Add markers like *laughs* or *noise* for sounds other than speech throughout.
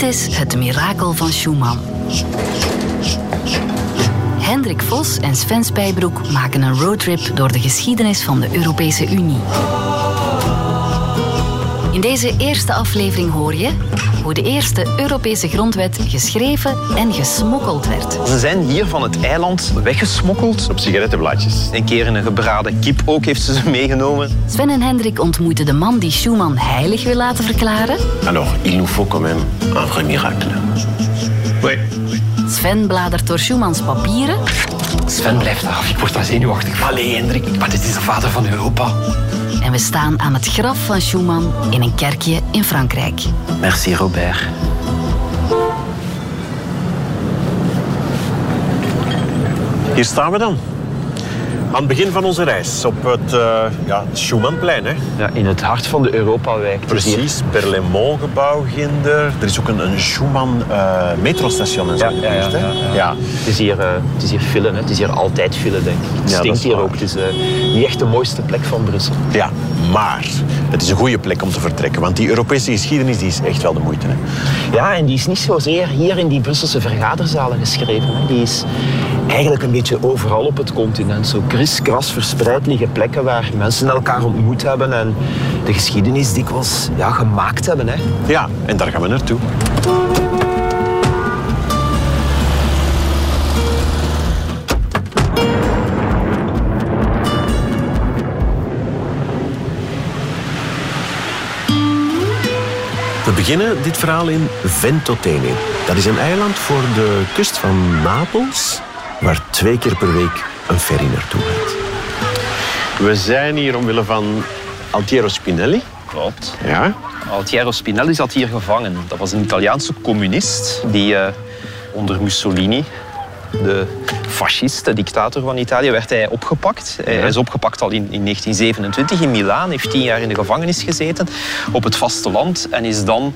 Dit is het mirakel van Schumann. Hendrik Vos en Sven Spijbroek maken een roadtrip door de geschiedenis van de Europese Unie. In deze eerste aflevering hoor je hoe de eerste Europese grondwet geschreven en gesmokkeld werd. Ze zijn hier van het eiland weggesmokkeld. Op sigarettenblaadjes. Een keer in een gebraden kip ook heeft ze ze meegenomen. Sven en Hendrik ontmoeten de man die Schumann heilig wil laten verklaren. Alors, il nous faut quand même un vrai miracle. Oui. Sven bladert door Schumanns papieren. Sven blijft af, ik word daar zenuwachtig. Allee, Hendrik, maar dit is de vader van Europa. En we staan aan het graf van Schumann in een kerkje in Frankrijk. Merci, Robert. Hier staan we dan. Aan het begin van onze reis op het, uh, ja, het Schumannplein. Hè. Ja, in het hart van de Europawijk. Precies, Berlaymont-gebouw ging er. Er is ook een, een Schumann uh, metrostation en zo Ja, ja, ja, ja, ja. Het is hier, eh, het is hier file, hè. het is hier altijd file, denk ik. Het stinkt hier waar. ook. Het is eh, niet echt de mooiste plek van Brussel. Ja, maar het is een goede plek om te vertrekken. Want die Europese geschiedenis die is echt wel de moeite. Hè. Ja, en die is niet zozeer hier in die Brusselse vergaderzalen geschreven. Hè. Die is eigenlijk een beetje overal op het continent. Zo kriskras verspreid liggen plekken waar mensen elkaar ontmoet hebben en de geschiedenis dikwijls ja, gemaakt hebben. Hè. Ja, en daar gaan we naartoe. We beginnen dit verhaal in Ventotene. Dat is een eiland voor de kust van Napels, waar twee keer per week een ferry naartoe gaat. We zijn hier omwille van Altiero Spinelli. Klopt. Ja, Altiero Spinelli zat hier gevangen. Dat was een Italiaanse communist die eh, onder Mussolini, de fascist, de dictator van Italië, werd hij opgepakt. Hij is opgepakt al in, in 1927 in Milaan, heeft tien jaar in de gevangenis gezeten op het vasteland en is dan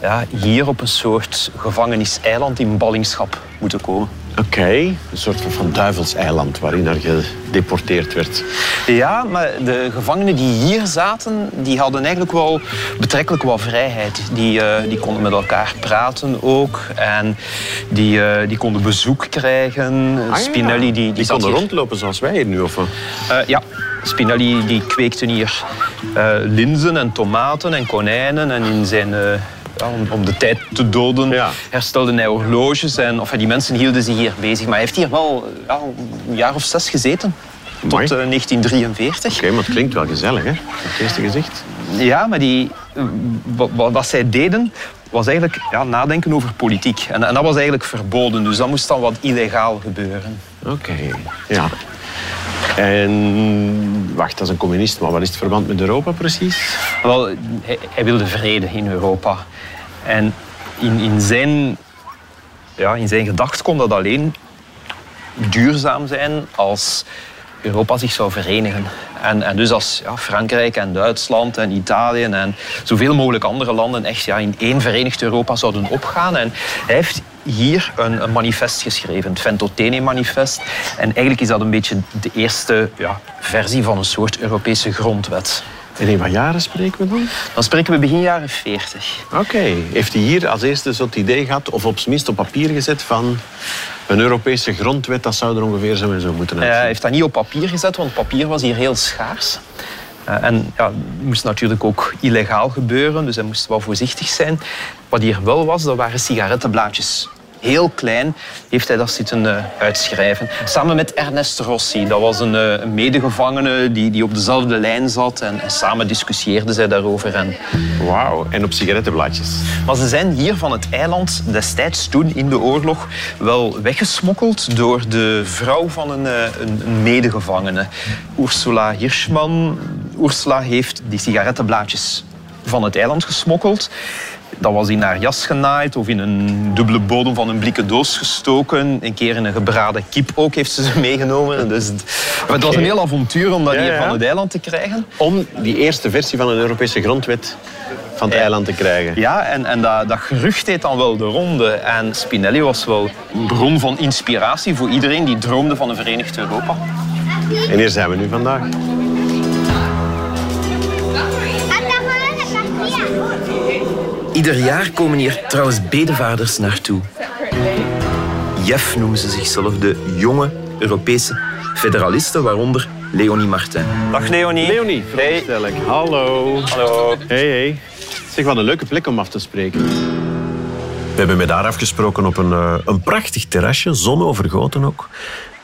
ja, hier op een soort gevangeniseiland in ballingschap moeten komen. Oké. Een soort van, duivelseiland waarin er gedeporteerd werd. Ja, maar de gevangenen die hier zaten, die hadden eigenlijk wel betrekkelijk wat vrijheid. Die, eh, die konden met elkaar praten ook. En die, eh, die konden bezoek krijgen. Ah. Spinelli die, die, Die konden hier- rondlopen zoals wij hier nu. Of? Eh, ja, Spinelli die kweekte hier linzen en tomaten en konijnen. En in zijn, ja, om, om de tijd te doden Ja. herstelde hij horloges. En, of, die mensen hielden zich hier bezig. Maar hij heeft hier wel ja, een jaar of zes gezeten. Tot Mooi. eh, 1943. Oké, maar het klinkt wel gezellig, hè? Het eerste gezicht. Ja, maar die, wat, wat, wat zij deden was eigenlijk ja, nadenken over politiek. En, en dat was eigenlijk verboden, dus dat moest dan wat illegaal gebeuren. Oké, ja. En wacht, dat is een communist, maar wat is het verband met Europa precies? Wel, hij, hij wilde vrede in Europa. En in, in, zijn, ja, zijn kon dat alleen duurzaam zijn als Europa zich zou verenigen. En, en dus als ja, Frankrijk en Duitsland en Italië en zoveel mogelijk andere landen echt ja, in één verenigd Europa zouden opgaan. En hij heeft hier een, een manifest geschreven, het Ventotene-manifest. En eigenlijk is dat een beetje de eerste ja, versie van een soort Europese grondwet. En in wat jaren spreken we dan? Dan spreken we begin jaren 40. Oké, heeft hij hier als eerste zo het idee gehad, of op zijn minst op papier gezet, van een Europese grondwet, dat zou er ongeveer zo en zo moeten Hij uitzien? heeft dat niet op papier gezet, want papier was hier heel schaars. Eh, en ja, moest natuurlijk ook illegaal gebeuren, dus hij moest wel voorzichtig zijn. Wat hier wel was, dat waren sigarettenblaadjes. Heel klein heeft hij dat zitten eh, uitschrijven. Samen met Ernest Rossi. Dat was een, eh, medegevangene die, die op dezelfde lijn zat. En, en samen discussieerden zij daarover. En, Wauw, en op sigarettenblaadjes. maar ze zijn hier van het eiland destijds toen in de oorlog wel weggesmokkeld door de vrouw van een, eh, een, een medegevangene, Ursula Hirschman. Ursula heeft die sigarettenblaadjes van het eiland gesmokkeld. Dat was in haar jas genaaid of in een dubbele bodem van een blikken doos gestoken. Een keer in een gebraden kip ook heeft ze ze meegenomen. Dus het, was een heel avontuur om dat Ja, hier van het eiland te krijgen. Om die eerste versie van een Europese grondwet van het Ja. eiland te krijgen. Ja, en, en dat, dat gerucht deed dan wel de ronde. En Spinelli was wel een bron van inspiratie voor iedereen die droomde van een verenigd Europa. En hier zijn we nu vandaag. Ieder jaar komen hier trouwens bedevaarders naartoe. JEF noemen ze zichzelf, de jonge Europese federalisten, waaronder Leonie Martin. Dag Leonie. Leonie, veronderstel ik. Hallo. Hallo. Hey, hey. Zeg, wat een leuke plek om af te spreken. We hebben met haar afgesproken op een, eh, een prachtig terrasje, zonovergoten ook.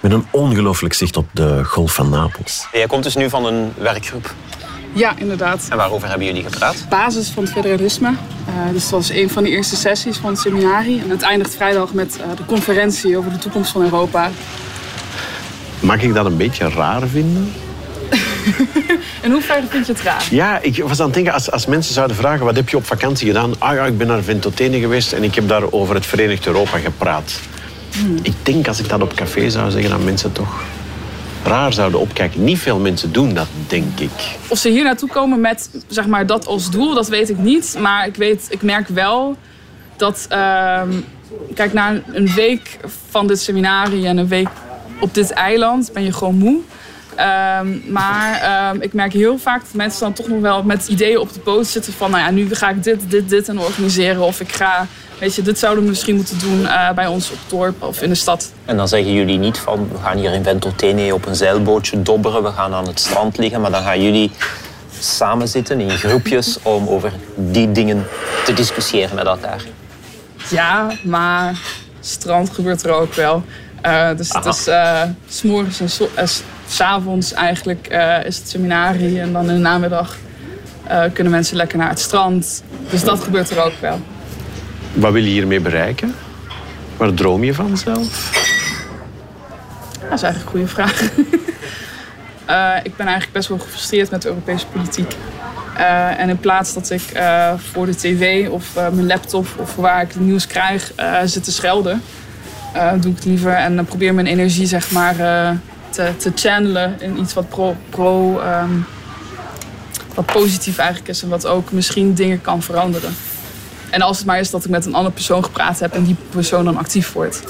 Met een ongelooflijk zicht op de Golf van Napels. Jij komt dus nu van een werkgroep. Ja, inderdaad. En waarover hebben jullie gepraat? Basis van het federalisme. Eh, dus dat was een van de eerste sessies van het seminarie. En het eindigt vrijdag met eh, de conferentie over de toekomst van Europa. Mag ik dat een beetje raar vinden? *laughs* In hoeverre vind je het raar? Ja, ik was aan het denken, als, als mensen zouden vragen... wat heb je op vakantie gedaan? Ah ja, ik ben naar Ventotene geweest en ik heb daar over het Verenigd Europa gepraat. Ik denk als ik dat op café zou zeggen, dat mensen toch raar zouden opkijken. Niet veel mensen doen dat, denk ik. Of ze hier naartoe komen met zeg maar, dat als doel, dat weet ik niet. Maar ik, weet, ik merk wel dat... ehm, kijk, na een week van dit seminarie en een week op dit eiland ben je gewoon moe. Ehm, maar ehm, ik merk heel vaak dat mensen dan toch nog wel met ideeën op de boot zitten van... nou ja, nu ga ik dit, dit, dit en organiseren. Of ik ga, weet je, dit zouden we misschien moeten doen eh, bij ons op het dorp of in de stad. En dan zeggen jullie niet van, we gaan hier in Ventotene op een zeilbootje dobberen, we gaan aan het strand liggen, maar dan gaan jullie samen zitten in groepjes om over die dingen te discussiëren met elkaar. Ja, maar strand gebeurt er ook wel. Eh, dus het is s s'morgens en so- s'avonds eigenlijk eh, is het seminarie. En dan in de namiddag eh, kunnen mensen lekker naar het strand. Dus dat gebeurt er ook wel. Wat wil je hiermee bereiken? Waar droom je van zelf? Dat is eigenlijk een goede vraag. *laughs* Eh, ik ben eigenlijk best wel gefrustreerd met de Europese politiek. En in plaats dat ik voor de tv of mijn laptop of waar ik het nieuws krijg zit te schelden, doe ik het liever en probeer mijn energie zeg maar te, te channelen in iets wat pro, pro ehm, wat positief eigenlijk is en wat ook misschien dingen kan veranderen. En als het maar is dat ik met een andere persoon gepraat heb en die persoon dan actief wordt.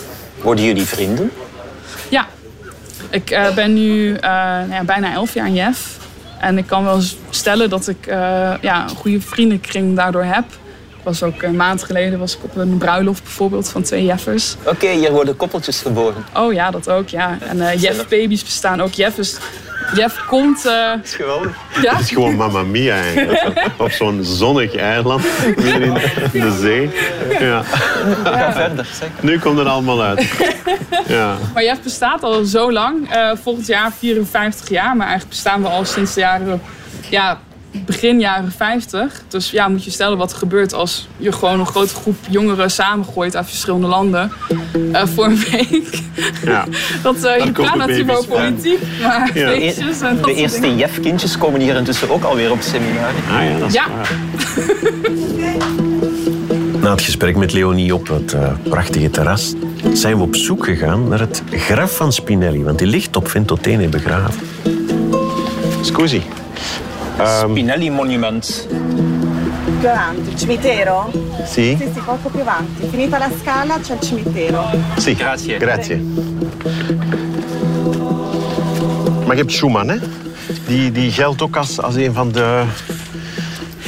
Worden jullie vrienden? Ja, ik eh, ben nu eh, nou ja, bijna elf jaar in Jef. En ik kan wel stellen dat ik eh, ja, een goede vriendenkring daardoor heb. Was ook een maand geleden was ik op een bruiloft bijvoorbeeld van twee Jeffers. Oké, hier worden koppeltjes geboren. Oh ja, dat ook, ja. En eh Jeff-baby's bestaan ook. Jeff, is, Jeff komt... eh, Dat is geweldig. ja? Het is gewoon Mamma Mia eigenlijk. *laughs* Op zo'n zonnig eiland, midden in de zee. Ja. Ga verder, zeg. Nu komt het allemaal uit. Ja. Maar Jeff bestaat al zo lang. Eh, volgend jaar 54 jaar. Maar eigenlijk bestaan we al sinds de jaren... Ja, begin jaren 50. Dus ja, moet je stellen wat er gebeurt als je gewoon een grote groep jongeren samengooit uit verschillende landen. eh, voor een week. Ja. *laughs* Dat, eh, je natuurlijk bij. politiek, maar Ja. *laughs* feestjes en dat De soort eerste dingen. Jef-kindjes komen hier intussen ook alweer op seminarie. Ah ja, dat is Ja. waar. *laughs* Na het gesprek met Leonie op het eh, prachtige terras zijn we op zoek gegaan naar het graf van Spinelli, want die ligt op Ventotene begraven. Scusi. Spinelli-monument. Più avanti, il cimitero? Sì? Sì, sì, poco più avanti. Finita la scala c'è il cimitero. Sì. Grazie. Grazie. Maar je hebt Schuman, hè? Die, die geldt ook als, als een van de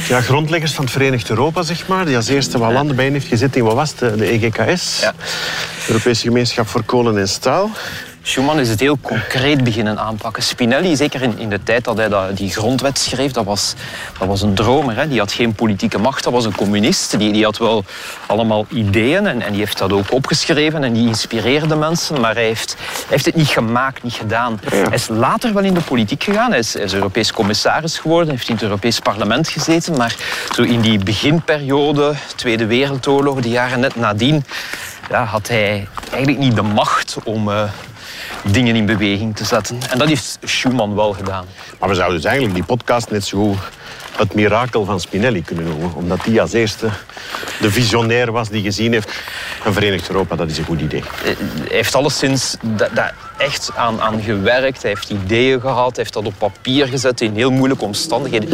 ja, grondleggers van het Verenigd Europa, zeg maar. Die als eerste wat landen bijeen heeft gezet in, wat was de, de EGKS. Ja. Europese Gemeenschap voor Kolen en Staal. Schuman is het heel concreet beginnen aanpakken. Spinelli, zeker in, in de tijd dat hij dat, die grondwet schreef, dat was, dat was een dromer. Hè. Die had geen politieke macht, dat was een communist. Die, die had wel allemaal ideeën en, en die heeft dat ook opgeschreven en die inspireerde mensen. Maar hij heeft, hij heeft het niet gemaakt, niet gedaan. Hij is later wel in de politiek gegaan. Hij is, hij is Europees commissaris geworden, heeft in het Europees parlement gezeten. Maar zo in die beginperiode, Tweede Wereldoorlog, de jaren net nadien, ja, had hij eigenlijk niet de macht om... eh, dingen in beweging te zetten. En dat heeft Schumann wel gedaan. Maar we zouden dus eigenlijk die podcast net zo goed het mirakel van Spinelli kunnen noemen. Omdat die als eerste de visionair was die gezien heeft... een Verenigd Europa, dat is een goed idee. Hij heeft alleszins da- daar echt aan, aan gewerkt. Hij heeft ideeën gehad, hij heeft dat op papier gezet in heel moeilijke omstandigheden.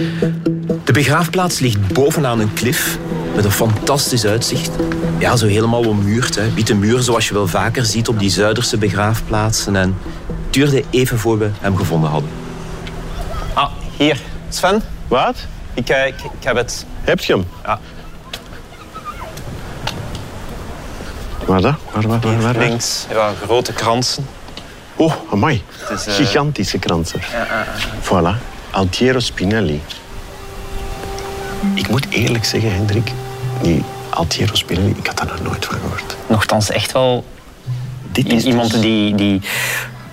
De begraafplaats ligt bovenaan een klif met een fantastisch uitzicht. Ja, zo helemaal ommuurd. Hè. Witte muur zoals je wel vaker ziet op die Zuiderse begraafplaatsen. En het duurde even voor we hem gevonden hadden. Ah, hier. Sven, Wat? ik, eh, ik, ik heb het. Heb je hem? Ja. Waar dat? Waar, waar, waar, waar? waar? Links, ja, grote kransen. Oh, amai. is, eh, Gigantische kransen. Voilà. Altiero Spinelli. Ik moet eerlijk zeggen, Hendrik, die Altiero Spinelli, ik had daar nog nooit van gehoord. Nochtans echt wel Dit is iemand dus- die, die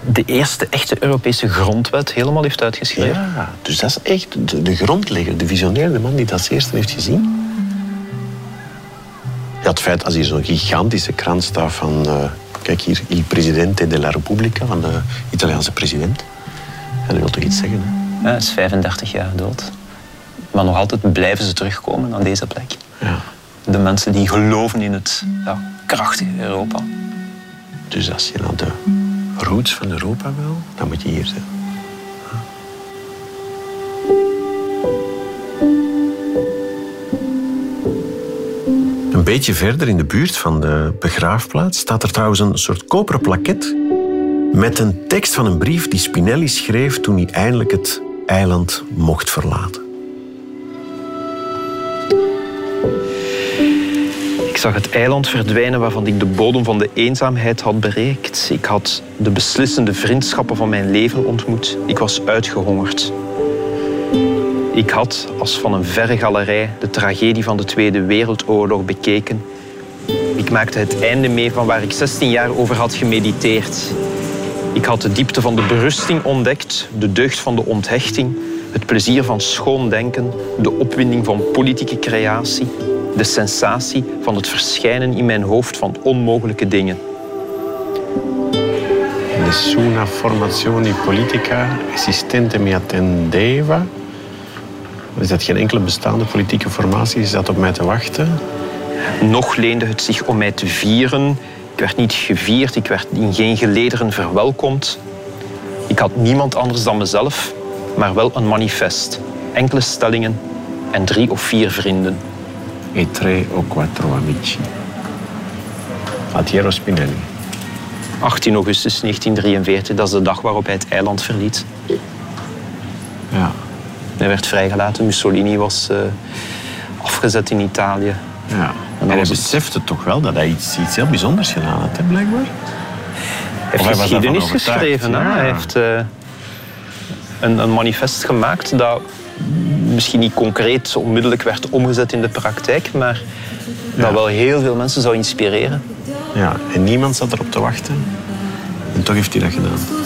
de eerste echte Europese grondwet helemaal heeft uitgeschreven. Ja, dus dat is echt de, de grondlegger, de visionair, de man die dat als eerste heeft gezien. Ja, het feit als hier zo'n gigantische krant staat van... eh, kijk hier, Il Presidente della Repubblica, van de Italiaanse president. Ja, dat wil toch iets zeggen, hè? Ja, Hij is 35 jaar dood. Maar nog altijd blijven ze terugkomen aan deze plek. Ja. De mensen die geloven in het ja, krachtige Europa. Dus als je naar de roots van Europa wil, dan moet je hier zijn. Een beetje verder in de buurt van de begraafplaats staat er trouwens een soort koperen plaket met een tekst van een brief die Spinelli schreef toen hij eindelijk het eiland mocht verlaten. Ik zag het eiland verdwijnen waarvan ik de bodem van de eenzaamheid had bereikt. Ik had de beslissende vriendschappen van mijn leven ontmoet. Ik was uitgehongerd. Ik had, als van een verre galerij, de tragedie van de Tweede Wereldoorlog bekeken. Ik maakte het einde mee van waar ik 16 jaar over had gemediteerd. Ik had de diepte van de berusting ontdekt, de deugd van de onthechting, het plezier van schoon denken, de opwinding van politieke creatie, de sensatie van het verschijnen in mijn hoofd van onmogelijke dingen. Nessuna formazione politica esistente mi attendeva. Er zat geen enkele bestaande politieke formatie die zat op mij te wachten. Nog leende het zich om mij te vieren. Ik werd niet gevierd, ik werd in geen gelederen verwelkomd. Ik had niemand anders dan mezelf, maar wel een manifest. Enkele stellingen en drie of vier vrienden. E tre o quattro amici. Altiero Spinelli. 18 augustus 1943, dat is de dag waarop hij het eiland verliet. Ja. Hij werd vrijgelaten. Mussolini was eh, afgezet in Italië. ja. En hij besefte toch wel dat hij iets, iets heel bijzonders gedaan had, hè, blijkbaar. Hij heeft geschiedenis geschreven. ja. Hij heeft eh, een, een manifest gemaakt dat misschien niet concreet onmiddellijk werd omgezet in de praktijk, maar dat wel heel veel mensen zou inspireren. Ja, en niemand zat erop te wachten. En toch heeft hij dat gedaan.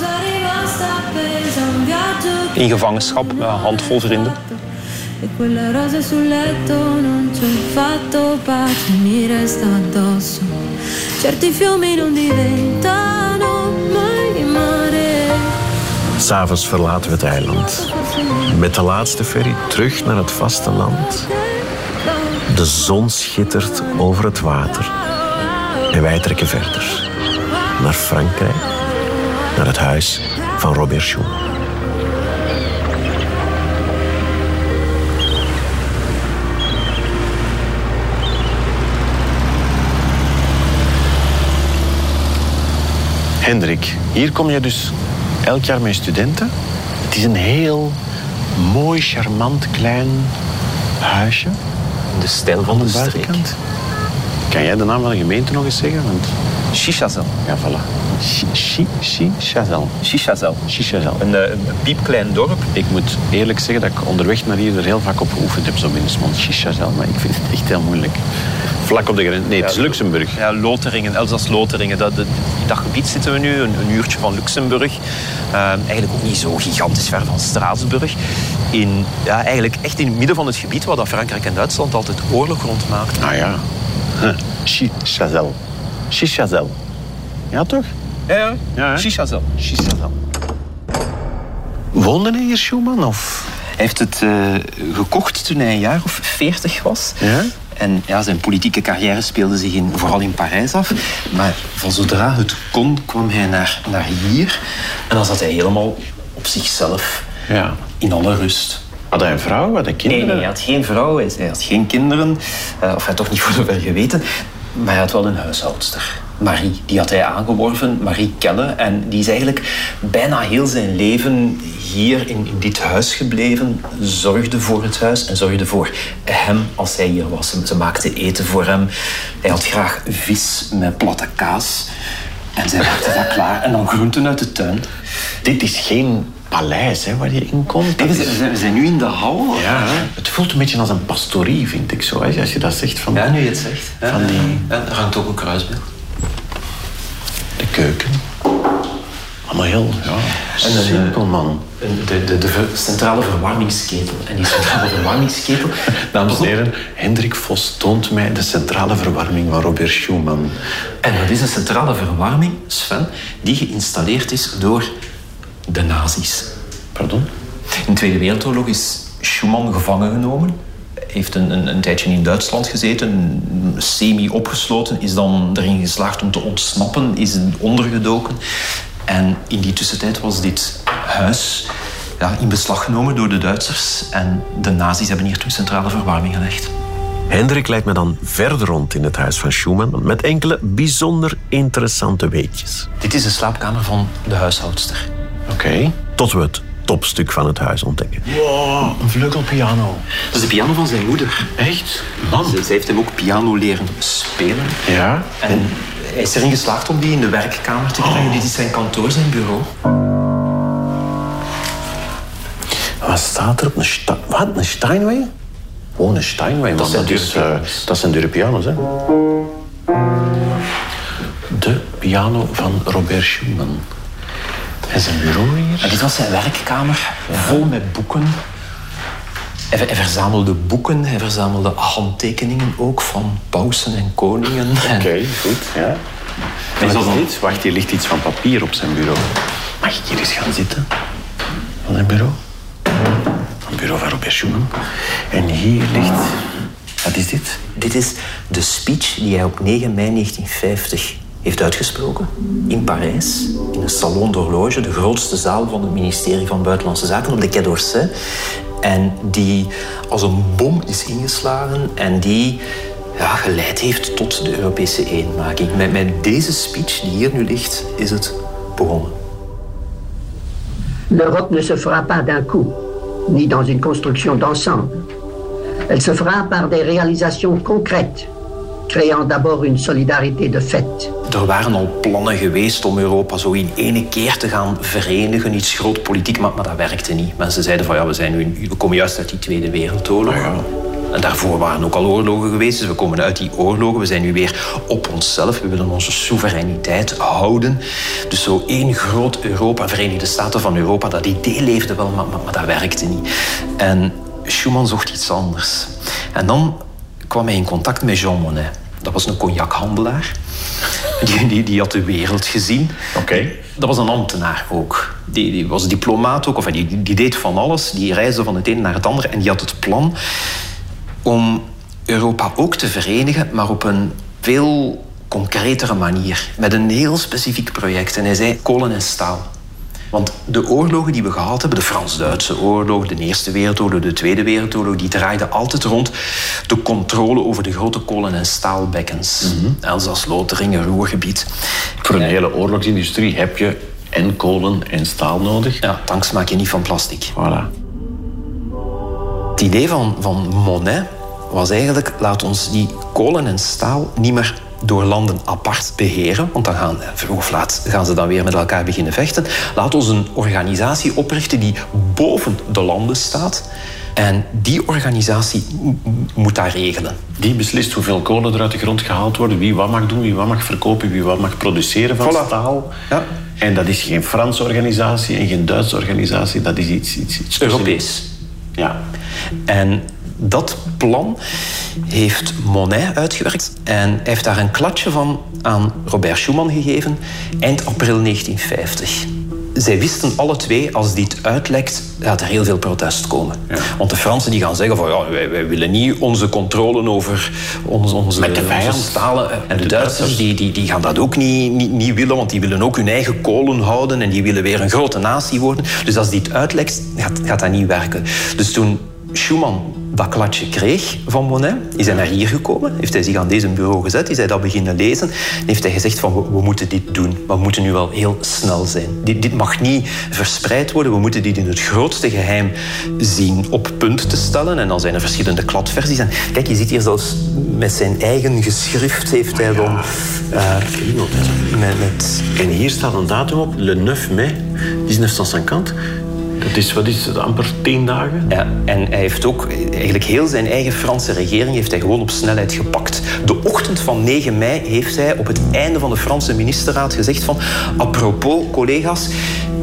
In gevangenschap met een handvol vrienden. E quelle rose sul letto non ci ho fatto pace, mi resta addosso. Certi fiumi non diventano mai mare. S'avonds verlaten we het eiland. Met de laatste ferry terug naar het vasteland. De zon schittert over het water. En wij trekken verder. Naar Frankrijk. Naar het huis van Robert Schumann. Hendrik, hier kom je dus elk jaar met studenten. Het is een heel mooi, charmant, klein huisje De stijl van de de streek. Kan jij de naam van de gemeente nog eens zeggen? Want, Chichazel. ja, voilà. Chi- Chi- Chi- Chazel. Chichazel. Chichazel. Een, eh, een piepklein dorp. Ik moet eerlijk zeggen dat ik onderweg naar hier er heel vaak op geoefend heb, zo binnensmond. Chichazel, maar ik vind het echt heel moeilijk. Vlak op de grens. Nee, het is Ja, Luxemburg. Ja, Loteringen, Elzas-Loteringen. Dat, dat, in dat gebied zitten we nu, een, een uurtje van Luxemburg. Eh, eigenlijk ook niet zo gigantisch ver van Straatsburg. In, ja, eigenlijk echt in het midden van het gebied waar dat Frankrijk en Duitsland altijd oorlog rondmaakten. Ah ja. Huh. Chichazel. Chichazel. Ja, toch? Ja, ja. Woonde hij hier, Schumann? Of? Hij heeft het eh, gekocht toen hij een jaar of veertig was. Ja? En ja, zijn politieke carrière speelde zich in, vooral in Parijs af. Maar van zodra het kon, kwam hij naar, naar hier. En dan zat hij helemaal op zichzelf, Ja. in alle rust. Had hij een vrouw? Had hij kinderen? nee, hij had geen vrouw, hij hij had geen kinderen. eh, of hij had toch niet voor zover geweten. Maar hij had wel een huishoudster. Marie. Die had hij aangeworven, Marie Kelle. En die is eigenlijk bijna heel zijn leven hier in, in dit huis gebleven. Zorgde voor het huis en zorgde voor hem als hij hier was. Ze maakte eten voor hem. Hij had graag vis met platte kaas. En zij maakte dat klaar. En dan groenten uit de tuin. Dit is geen paleis hè, waar je in komt. We, zijn, nu in de hal. Ja, het voelt een beetje als een pastorie, vind ik zo. Hè? Als je dat zegt van... Ja, nu je het zegt. Van die- ja, er hangt ook een kruisbeeld. Keuken. Allemaal heel ja, En een, simpel, man. Een- De, de, de centrale verwarmingsketel. En die centrale *laughs* verwarmingsketel... Dames en heren, Hendrik Vos toont mij de centrale verwarming van Robert Schumann. En dat is een centrale verwarming, Sven, die geïnstalleerd is door de nazi's. Pardon? In de Tweede Wereldoorlog is Schumann gevangen genomen. Heeft een, een, een tijdje in Duitsland gezeten, semi-opgesloten, is dan erin geslaagd om te ontsnappen, is ondergedoken. En in die tussentijd was dit huis ja, in beslag genomen door de Duitsers. En de nazi's hebben hier toen centrale verwarming gelegd. Hendrik leidt me dan verder rond in het huis van Schumann met enkele bijzonder interessante weetjes. Dit is de slaapkamer van de huishoudster. Oké. Tot we het topstuk van het huis ontdekken. Wow, een vleugelpiano. Dat is de piano van zijn moeder. Echt? Ze, ze heeft hem ook piano leren spelen. Ja? En hij is erin geslaagd om die in de werkkamer te krijgen. Dit is zijn kantoor, zijn bureau. Wat staat er op? Een, sta wat, een Steinway? Oh, een Steinway. Dat, zijn dat, is, dure eh, dat zijn dure piano's, hè? De piano van Robert Schumann. En zijn bureau hier? En dit was zijn werkkamer, vol met boeken. Hij, hij verzamelde boeken, hij verzamelde handtekeningen ook van pausen en koningen. Oké, goed, ja. En is dan- dit? Wacht, hier ligt iets van papier op zijn bureau. Mag ik hier eens gaan zitten? Van zijn bureau? Van het bureau van Robert Schumann. En hier ligt... Wat is dit? Dit is de speech die hij op 9 mei 1950 heeft uitgesproken. In Parijs, in een salon d'horloge, de grootste zaal van het ministerie van Buitenlandse Zaken op de Quai d'Orsay. En die als een bom is ingeslagen en die ja, geleid heeft tot de Europese eenmaking. Met, met deze speech die hier nu ligt, is het begonnen. L'Europe ne se fera pas d'un coup, ni dans une construction d'ensemble. Elle se fera par des réalisations concrètes, créant d'abord une solidarité de fait. Er waren al plannen geweest om Europa zo in ene keer te gaan verenigen, iets groot politiek, maar, maar dat werkte niet. Mensen zeiden van ja, we, zijn nu, we komen juist uit die Tweede Wereldoorlog. En daarvoor waren ook al oorlogen geweest, dus we komen uit die oorlogen. We zijn nu weer op onszelf. We willen onze soevereiniteit houden. Dus zo één groot Europa, Verenigde Staten van Europa, dat idee leefde wel, maar, maar, maar dat werkte niet. En Schuman zocht iets anders. En dan kwam hij in contact met Jean Monnet. Dat was een cognachandelaar. Die, die, die had de wereld gezien. Oké. Dat was een ambtenaar ook. Die, die was diplomaat ook. Of die, die- die deed van alles. Die reisde van het een naar het ander. En die had het plan om Europa ook te verenigen, maar op een veel concretere manier. Met een heel specifiek project. En hij zei kolen en staal. Want de oorlogen die we gehad hebben, de Frans-Duitse oorlog, de Eerste Wereldoorlog, de Tweede Wereldoorlog, die draaiden altijd rond de controle over de grote kolen- en staalbekkens. Elzas, Lotharingen, Roergebied. Voor een hele oorlogsindustrie heb je en kolen en staal nodig. Ja, tanks maak je niet van plastic. Voilà. Het idee van, van Monet was eigenlijk, laat ons die kolen en staal niet meer door landen apart beheren, want dan gaan, eh, vroeg of laat gaan ze dan weer met elkaar beginnen vechten. Laat ons een organisatie oprichten die boven de landen staat. En die organisatie moet dat regelen. Die beslist hoeveel kolen er uit de grond gehaald worden, wie wat mag doen, wie wat mag verkopen, wie wat mag produceren van Voilà. staal. Ja. En dat is geen Franse organisatie en geen Duitse organisatie, dat is iets, iets, iets Europees. Ja. En dat plan heeft Monet uitgewerkt. En hij heeft daar een kladje van aan Robert Schuman gegeven eind april 1950. Zij wisten alle twee, als dit uitlekt, gaat er heel veel protest komen. Want de Fransen die gaan zeggen van ja, wij, wij willen niet onze controle over onze, onze, Met de onze stalen. En de Duitsers die, die, die gaan dat ook niet, niet, niet willen, want die willen ook hun eigen kolen houden en die willen weer een grote natie worden. Dus als dit uitlekt, gaat, gaat dat niet werken. Dus toen Schuman dat kladje kreeg van Monet, is hij naar hier gekomen, heeft hij zich aan deze bureau gezet, is hij dat beginnen lezen, en heeft hij gezegd van we, we moeten dit doen, we moeten nu wel heel snel zijn. Dit, dit mag niet verspreid worden, we moeten dit in het grootste geheim zien op punt te stellen. En dan zijn er verschillende kladversies. En kijk, je ziet hier zelfs met zijn eigen geschrift heeft hij dan... Uh, met, met... En hier staat een datum op, le 9 mei 1950. Dat is, wat is het, amper tien dagen? Ja, en hij heeft ook eigenlijk heel zijn eigen Franse regering heeft hij gewoon op snelheid gepakt. De ochtend van 9 mei heeft hij op het einde van de Franse ministerraad gezegd van apropos collega's,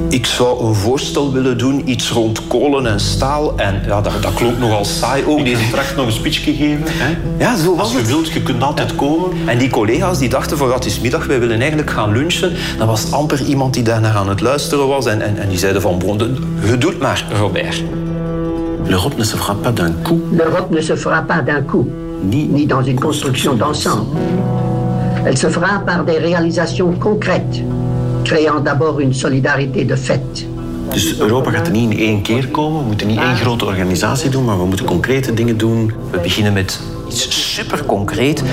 ik zou een voorstel willen doen, iets rond kolen en staal. En ja, dat, dat klonk nogal saai ook. Deze straks nog een speech gegeven. Hè? Ja, zo was Als je het. wilt, je kunt altijd komen. En die collega's die dachten van, het is middag, wij willen eigenlijk gaan lunchen. Dan was amper iemand die daarnaar aan het luisteren was. En, en, en die zeiden van, bon, je doet maar, Robert. L'Europe ne se fera pas d'un coup. L'Europe ne se fera pas d'un coup, Ni, ni dans une construction d'ensemble. Elle se fera par des réalisations concrètes, créant d'abord une solidarité de fait. Dus Europa gaat er niet in één keer komen. We moeten niet één grote organisatie doen, maar we moeten concrete dingen doen. We beginnen met iets super concreet,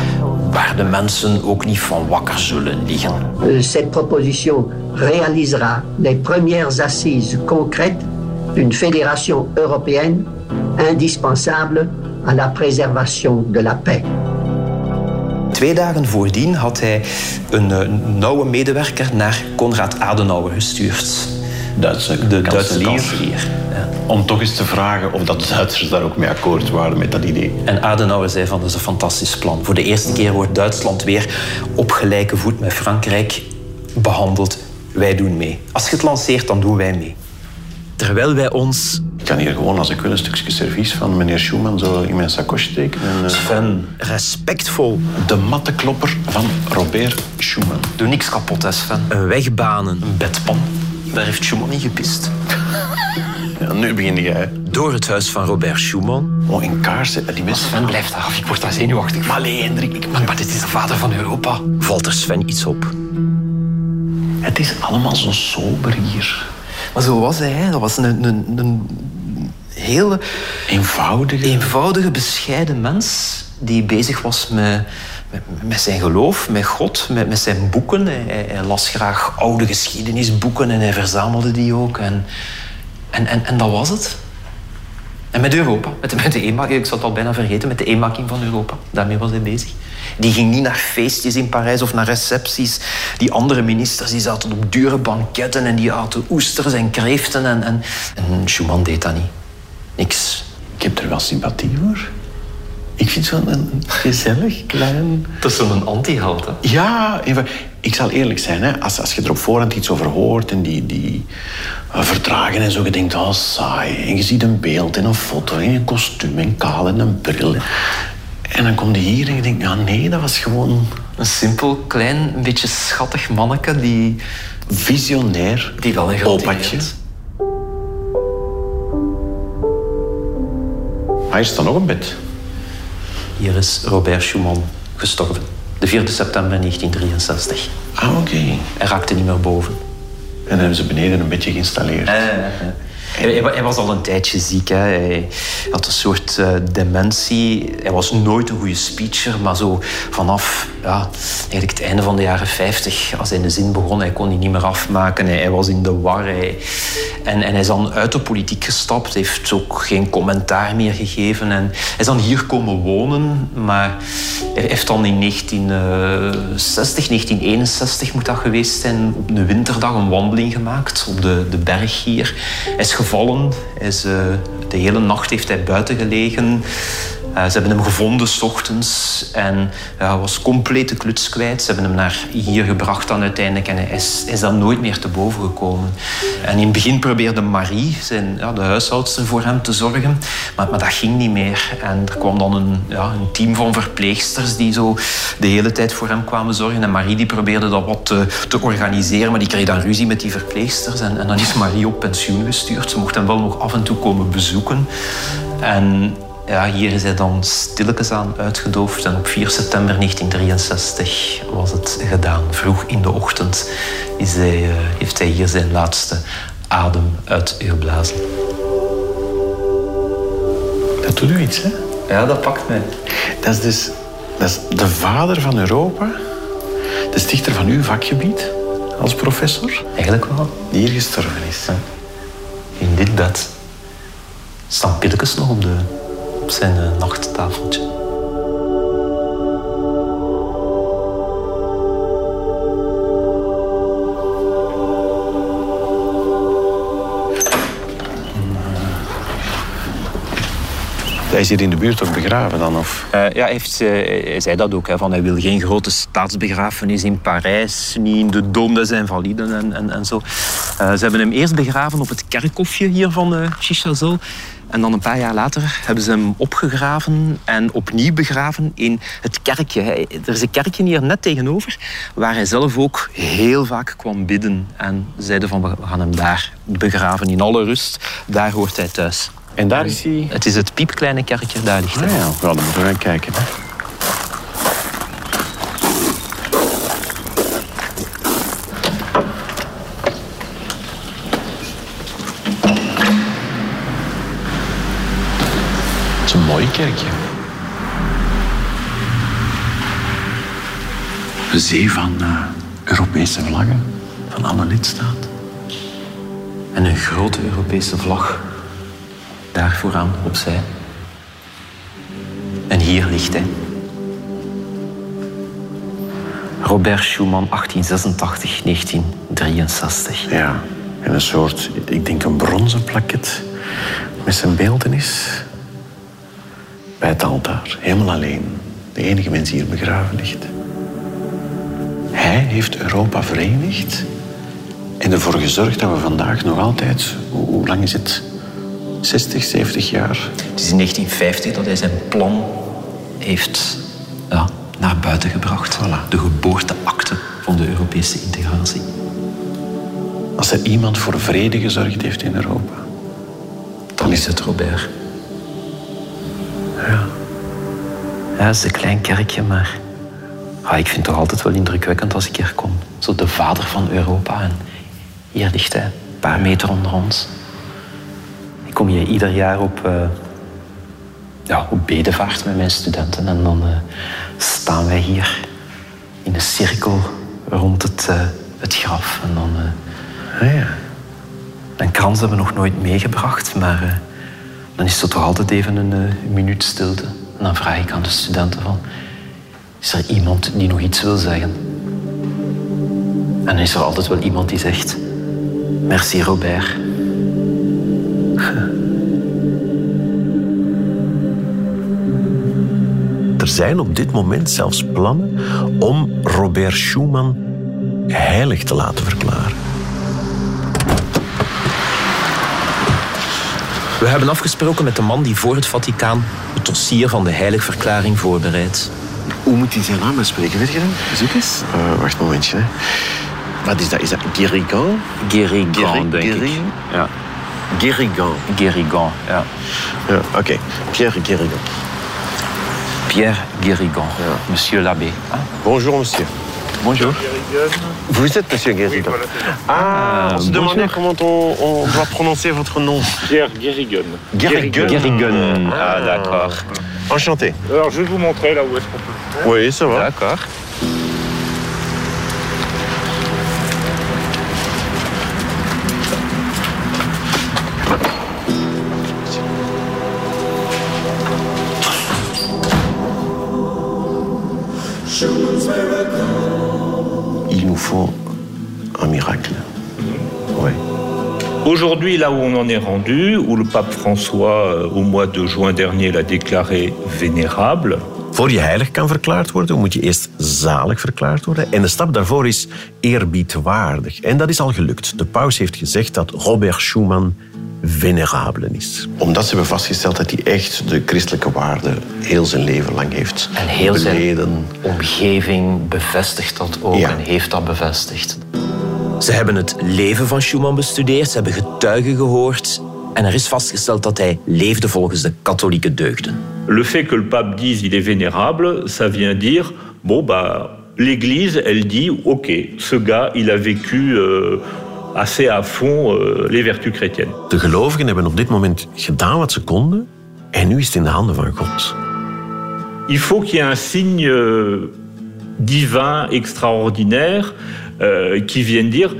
waar de mensen ook niet van wakker zullen liggen. Euh, Cette proposition réalisera les premières assises concrètes d'une fédération européenne indispensable à la préservation de la paix. Twee dagen voordien had hij een eh, nauwe medewerker naar Konrad Adenauer gestuurd. Duitse De Duitse kanselier. kanselier. Ja. Om toch eens te vragen of dat de Duitsers daar ook mee akkoord waren met dat idee. En Adenauer zei van, dat is een fantastisch plan. Voor de eerste keer wordt Duitsland weer op gelijke voet met Frankrijk behandeld. Wij doen mee. Als je het lanceert, dan doen wij mee. Terwijl wij ons... Ik kan hier gewoon, als ik wil, een stukje servies van meneer Schumann zo in mijn sakos steken. En, eh, Sven, respectvol de mattenklopper van Robert Schumann. doe niks kapot, hè Sven. een weg banen. Een bedpan. Daar heeft Schumann niet gepist. Ja, nu begin jij. Door het huis van Robert Schumann. Oh, in kaarsen. Die mensen Sven, blijf daar af. Ik word daar zenuwachtig. Maar nee, Hendrik. Ik, maar, maar dit is de vader van Europa. Valt er Sven iets op. Het is allemaal zo sober hier. Maar zo was hij. hè. Dat was een, een, een hele Eenvoudige. eenvoudige, bescheiden mens die bezig was met, met, met zijn geloof, met God, met, met zijn boeken. Hij, hij- hij las graag oude geschiedenisboeken en hij verzamelde die ook. En, en, en, en dat was het. En met Europa, met met de eenmaking, ik zou het al bijna vergeten, met de eenmaking van Europa. Daarmee was hij bezig. Die ging niet naar feestjes in Parijs of naar recepties. Die andere ministers die zaten op dure banketten en die aten oesters en kreeften. En, en, en deed dat niet. Niks. Ik heb er wel sympathie voor. Ik vind het wel een gezellig, klein... Dat is zo'n anti-held, hè? Ja, even, ik zal eerlijk zijn. Hè, als, als je er op voorhand iets over hoort en die, die eh, verdragen en zo, je denkt, oh, saai. En je ziet een beeld en een foto en een kostuum en kaal en een bril. En dan kom je hier en je denkt, ja nee, dat was gewoon Een simpel, klein, een beetje schattig manneke die, visionair. die wel een Opatje. Hij is dan nog een bed. Hier is Robert Schumann gestorven. De 4 september 1963. Ah, oké. Hij raakte niet meer boven. En hebben ze beneden een bedje geïnstalleerd. Hij, hij- hij was al een tijdje ziek. Hè. Hij had een soort eh, dementie. Hij was nooit een goede speecher, maar zo vanaf ja, eigenlijk het einde van de jaren 50, als hij de zin begon, hij kon die niet meer afmaken. Hij, hij was in de war. Hij- en, en hij is dan uit de politiek gestapt, heeft ook geen commentaar meer gegeven. En hij is dan hier komen wonen, maar hij heeft dan in 1960, 1961 moet dat geweest zijn, op een winterdag een wandeling gemaakt op de, de berg hier. Hij is gevallen, is, eh, de hele nacht heeft hij buiten gelegen. Eh, ze hebben hem gevonden s ochtends en ja, hij was complete kluts kwijt. Ze hebben hem naar hier gebracht dan uiteindelijk en hij is, is dan nooit meer te boven gekomen. En in het begin probeerde Marie, zijn, ja, de huishoudster, voor hem te zorgen, maar, maar dat ging niet meer. En er kwam dan een, ja, een team van verpleegsters die zo de hele tijd voor hem kwamen zorgen. En Marie die probeerde dat wat te, te organiseren, maar die kreeg dan ruzie met die verpleegsters. En, en dan is Marie op pensioen gestuurd. Ze mocht hem wel nog af en toe komen bezoeken. En ja, hier is hij dan stilletjes aan uitgedoofd. En op 4 september 1963 was het gedaan. Vroeg in de ochtend is hij, eh, heeft hij hier zijn laatste adem uitgeblazen. Dat Luids, hè? Ja, dat pakt mij. Dat is dus dat is de vader van Europa, de stichter van uw vakgebied als professor, Eigenlijk wel. die hier gestorven is. In dit bed staan pilletjes nog op, de, zijn eh, nachttafeltje. Hij is hier in de buurt ook begraven dan, of? Eh, ja, hij, heeft, eh, hij zei dat ook. Hè, van hij wil geen grote staatsbegrafenis in Parijs, niet in de Dôme des Invalides en, en, en zo. Eh, ze hebben hem eerst begraven op het kerkhofje hier van uh, Chichazel. En dan een paar jaar later hebben ze hem opgegraven en opnieuw begraven in het kerkje. Hij- Er is een kerkje hier net tegenover, waar hij zelf ook heel vaak kwam bidden. En zeiden van, we gaan hem daar begraven in alle rust. Daar hoort hij thuis. En daar is hij... Het is het piepkleine kerkje, daar ligt hij. Ah ja, we gaan er kijken. Hè. Mooi kerkje. Een zee van eh, Europese vlaggen van alle lidstaten. En een grote Europese vlag. Daar vooraan, opzij. En hier ligt hij. Robert Schumann, 1886-1963. Ja, en een soort, ik denk een bronzen plaket met zijn beeldenis. Bij het altaar, helemaal alleen. De enige mens die hier begraven ligt. Hij heeft Europa verenigd en ervoor gezorgd dat we vandaag nog altijd, hoe, hoe lang is het? 60, 70 jaar? Het is in 1950 dat hij zijn plan heeft ja, naar buiten gebracht. De geboorteakte van de Europese integratie. Als er iemand voor vrede gezorgd heeft in Europa. Dan is het Robert. Ja, het is een klein kerkje, maar ah, ik vind het toch altijd wel indrukwekkend als ik hier kom. Zo de vader van Europa. En hier ligt hij, een paar meter onder ons. Ik kom hier ieder jaar op, eh, ja, op bedevaart met mijn studenten. En dan eh, staan wij hier in een cirkel rond het, eh, het graf. En dan, Ah, ja. een krans hebben we nog nooit meegebracht, maar dan is er toch altijd even een minuut stilte. Dan vraag ik aan de studenten van, is er iemand die nog iets wil zeggen? En is er altijd wel iemand die zegt, merci Robert. *laughs* Er zijn op dit moment zelfs plannen om Robert Schumann heilig te laten verklaren. We hebben afgesproken met de man die voor het Vaticaan het dossier van de heiligverklaring voorbereidt. Hoe moet hij zijn naam uitspreken, weet je dat? Zoek eens. Eh, wacht een momentje. Hè. Wat is dat? Is dat Guérigan? Guérigan, denk ik. Ja. Guérigan. Guérigan, ja. Ja, oké. Pierre Guérigan. Pierre Guérigan, monsieur l'abbé. Bonjour, monsieur. Bonjour. Vous êtes monsieur Guérigan. Ah, on se demandait comment on, on doit prononcer votre nom. Pierre Guérigon. Guérigon. Ah, d'accord. Enchanté. Alors, je vais vous montrer là où est-ce qu'on peut. Oui, ça va. D'accord. Aujourd'hui, là où on en est rendu, où le pape François, euh, au mois de juin dernier, l'a déclaré vénérable, Voor je heilig kan verklaard worden, moet je eerst zalig verklaard worden. En de stap daarvoor is eerbiedwaardig. En dat is al gelukt. De paus heeft gezegd dat Robert Schumann venerabele is. Omdat ze hebben vastgesteld dat hij echt de christelijke waarden heel zijn leven lang heeft En heel zijn beleden. omgeving bevestigt dat ook Ja. en heeft dat bevestigd. Ze hebben het leven van Schumann bestudeerd, ze hebben getuigen gehoord en er is vastgesteld dat hij leefde volgens de katholieke deugden. le fait que le pape dise il est vénérable, ça vient dire, bon, bah, l'Église, elle dit, ok, ce gars, il a vécu euh, assez à fond euh, les vertus chrétiennes. De gelovigen hebben op dit moment gedaan wat ze konden En nu is het in de handen van God. Il faut qu'il y ait un signe euh, divin extraordinaire euh, qui vienne dire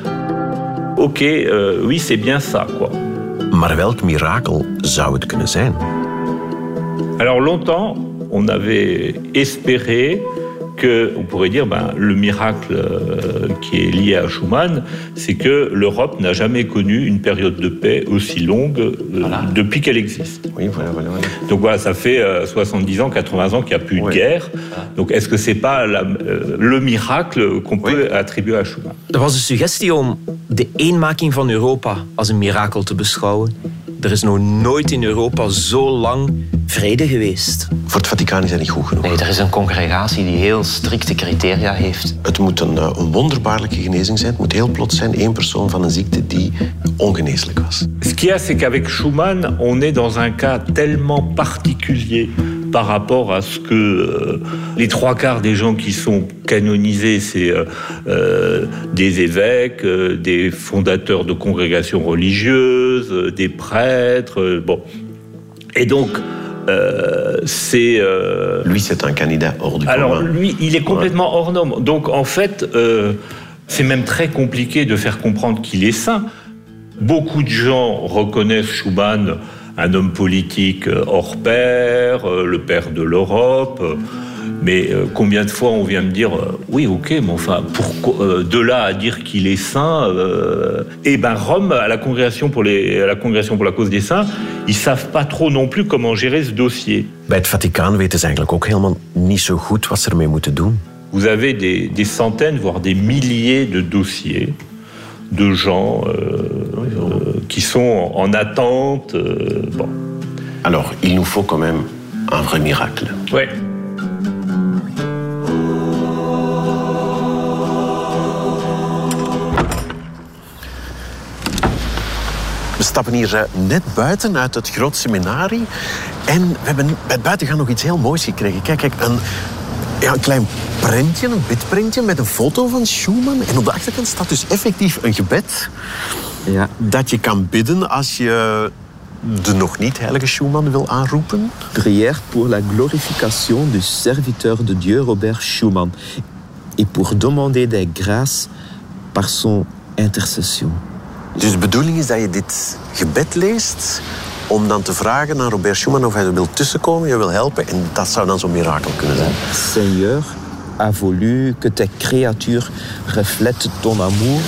Ok, euh, oui, c'est bien ça, quoi. Maar welk mirakel zou het kunnen zijn? Alors longtemps, on avait espéré que, on pourrait dire, ben, le miracle euh, qui est lié à Schuman, c'est que l'Europe n'a jamais connu une période de paix aussi longue euh, depuis qu'elle existe. Oui, voilà, voilà, voilà. Donc voilà, ça fait euh, 70 ans, 80 ans qu'il n'y a plus de guerre. Donc est-ce que c'est pas la- euh, le miracle qu'on peut attribuer à Schuman Er was een suggestie om de eenmaking van Europa als een mirakel te beschouwen. Er is nog nooit in Europa zo lang vrede geweest. Voor het Vaticaan is dat niet goed genoeg. Nee, er is een congregatie die heel strikte criteria heeft. Het moet een, eh, een wonderbaarlijke genezing zijn. Het moet heel plots zijn. één persoon van een ziekte die ongeneeslijk was. Ce qu'il y a, c'est qu'avec Schumann, on est dans un cas tellement particulier par rapport à ce que euh, les trois quarts des gens qui sont canonisés, c'est euh, euh, des évêques, euh, des fondateurs de congrégations religieuses, des prêtres, bon. Et donc, euh, c'est... euh, Lui, c'est un candidat hors du alors commun. lui, il est complètement hors norme. Donc en fait, euh, c'est même très compliqué de faire comprendre qu'il est saint. Beaucoup de gens reconnaissent Schuman un homme politique euh, hors pair, euh, le père de l'Europe. Mais euh, combien de fois on vient me dire oui ok mais enfin pourquoi de là à dire qu'il est saint euh, et ben Rome à la congrégation pour les à la congrégation pour la cause des saints ils savent pas trop non plus comment gérer ce dossier. Bij het Vaticaan weten ze eigenlijk ook helemaal niet zo goed wat ze ermee moeten doen. Vous avez des, des centaines, voire des milliers de dossiers de gens euh, euh, qui sont en attente. euh, bon. Alors, il nous faut quand même un vrai miracle. Ouais. We stappen hier eh, net buiten uit het groot seminarie. En we hebben bij het buitengaan nog iets heel moois gekregen. Kijk, kijk een, ja, een klein prentje, een bidprentje met een foto van Schumann. En op de achterkant staat dus effectief een gebed. Ja. Dat je kan bidden als je de nog niet heilige Schumann wil aanroepen. Prière pour la glorification du serviteur de Dieu Robert Schumann et pour demander des grâces par son intercession. Dus de bedoeling is dat je dit gebed leest om dan te vragen aan Robert Schumann of hij er wil tussenkomen, je wil helpen. En dat zou dan zo'n mirakel kunnen zijn. Seigneur a voulu que tes créatures reflètent ton amour.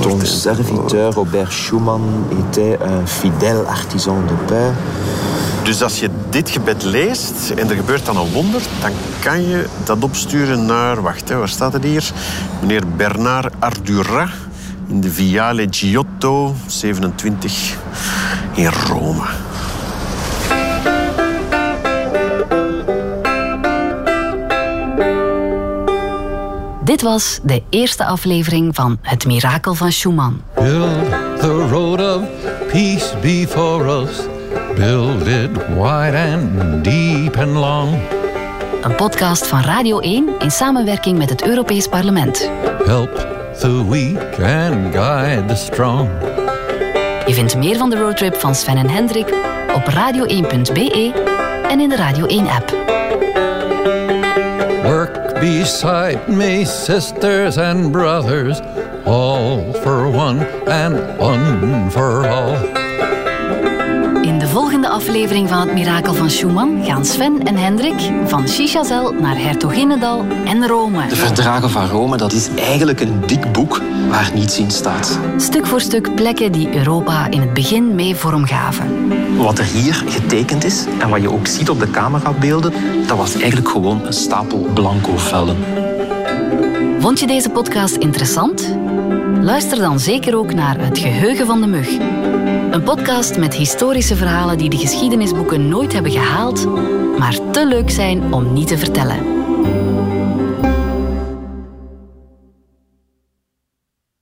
Ton serviteur Robert Schumann était un fidèle artisan de paix. Dus als je dit gebed leest en er gebeurt dan een wonder, dan kan je dat opsturen naar, wacht, hè, waar staat het hier? Meneer Bernard Ardura in de Viale Giotto 27 in Rome. Dit was de eerste aflevering van Het Mirakel van Schumann. Build the road of peace before us. Build it wide and deep and long. Een podcast van Radio 1 in samenwerking met het Europees Parlement. Help the weak and guide the strong. Je vindt meer van de roadtrip van Sven en Hendrik op radio1.be en in de Radio 1-app. Beside me, sisters and brothers. All for one and one for all. De volgende aflevering van Het Mirakel van Schumann gaan Sven en Hendrik van Chichazel naar Hertoginnedal en Rome. De Verdragen van Rome, dat is eigenlijk een dik boek waar niets in staat. Stuk voor stuk plekken die Europa in het begin mee vormgaven. Wat er hier getekend is en wat je ook ziet op de camerabeelden, dat was eigenlijk gewoon een stapel blanco vellen. Vond je deze podcast interessant? Luister dan zeker ook naar Het Geheugen van de Mug. Een podcast met historische verhalen die de geschiedenisboeken nooit hebben gehaald, maar te leuk zijn om niet te vertellen.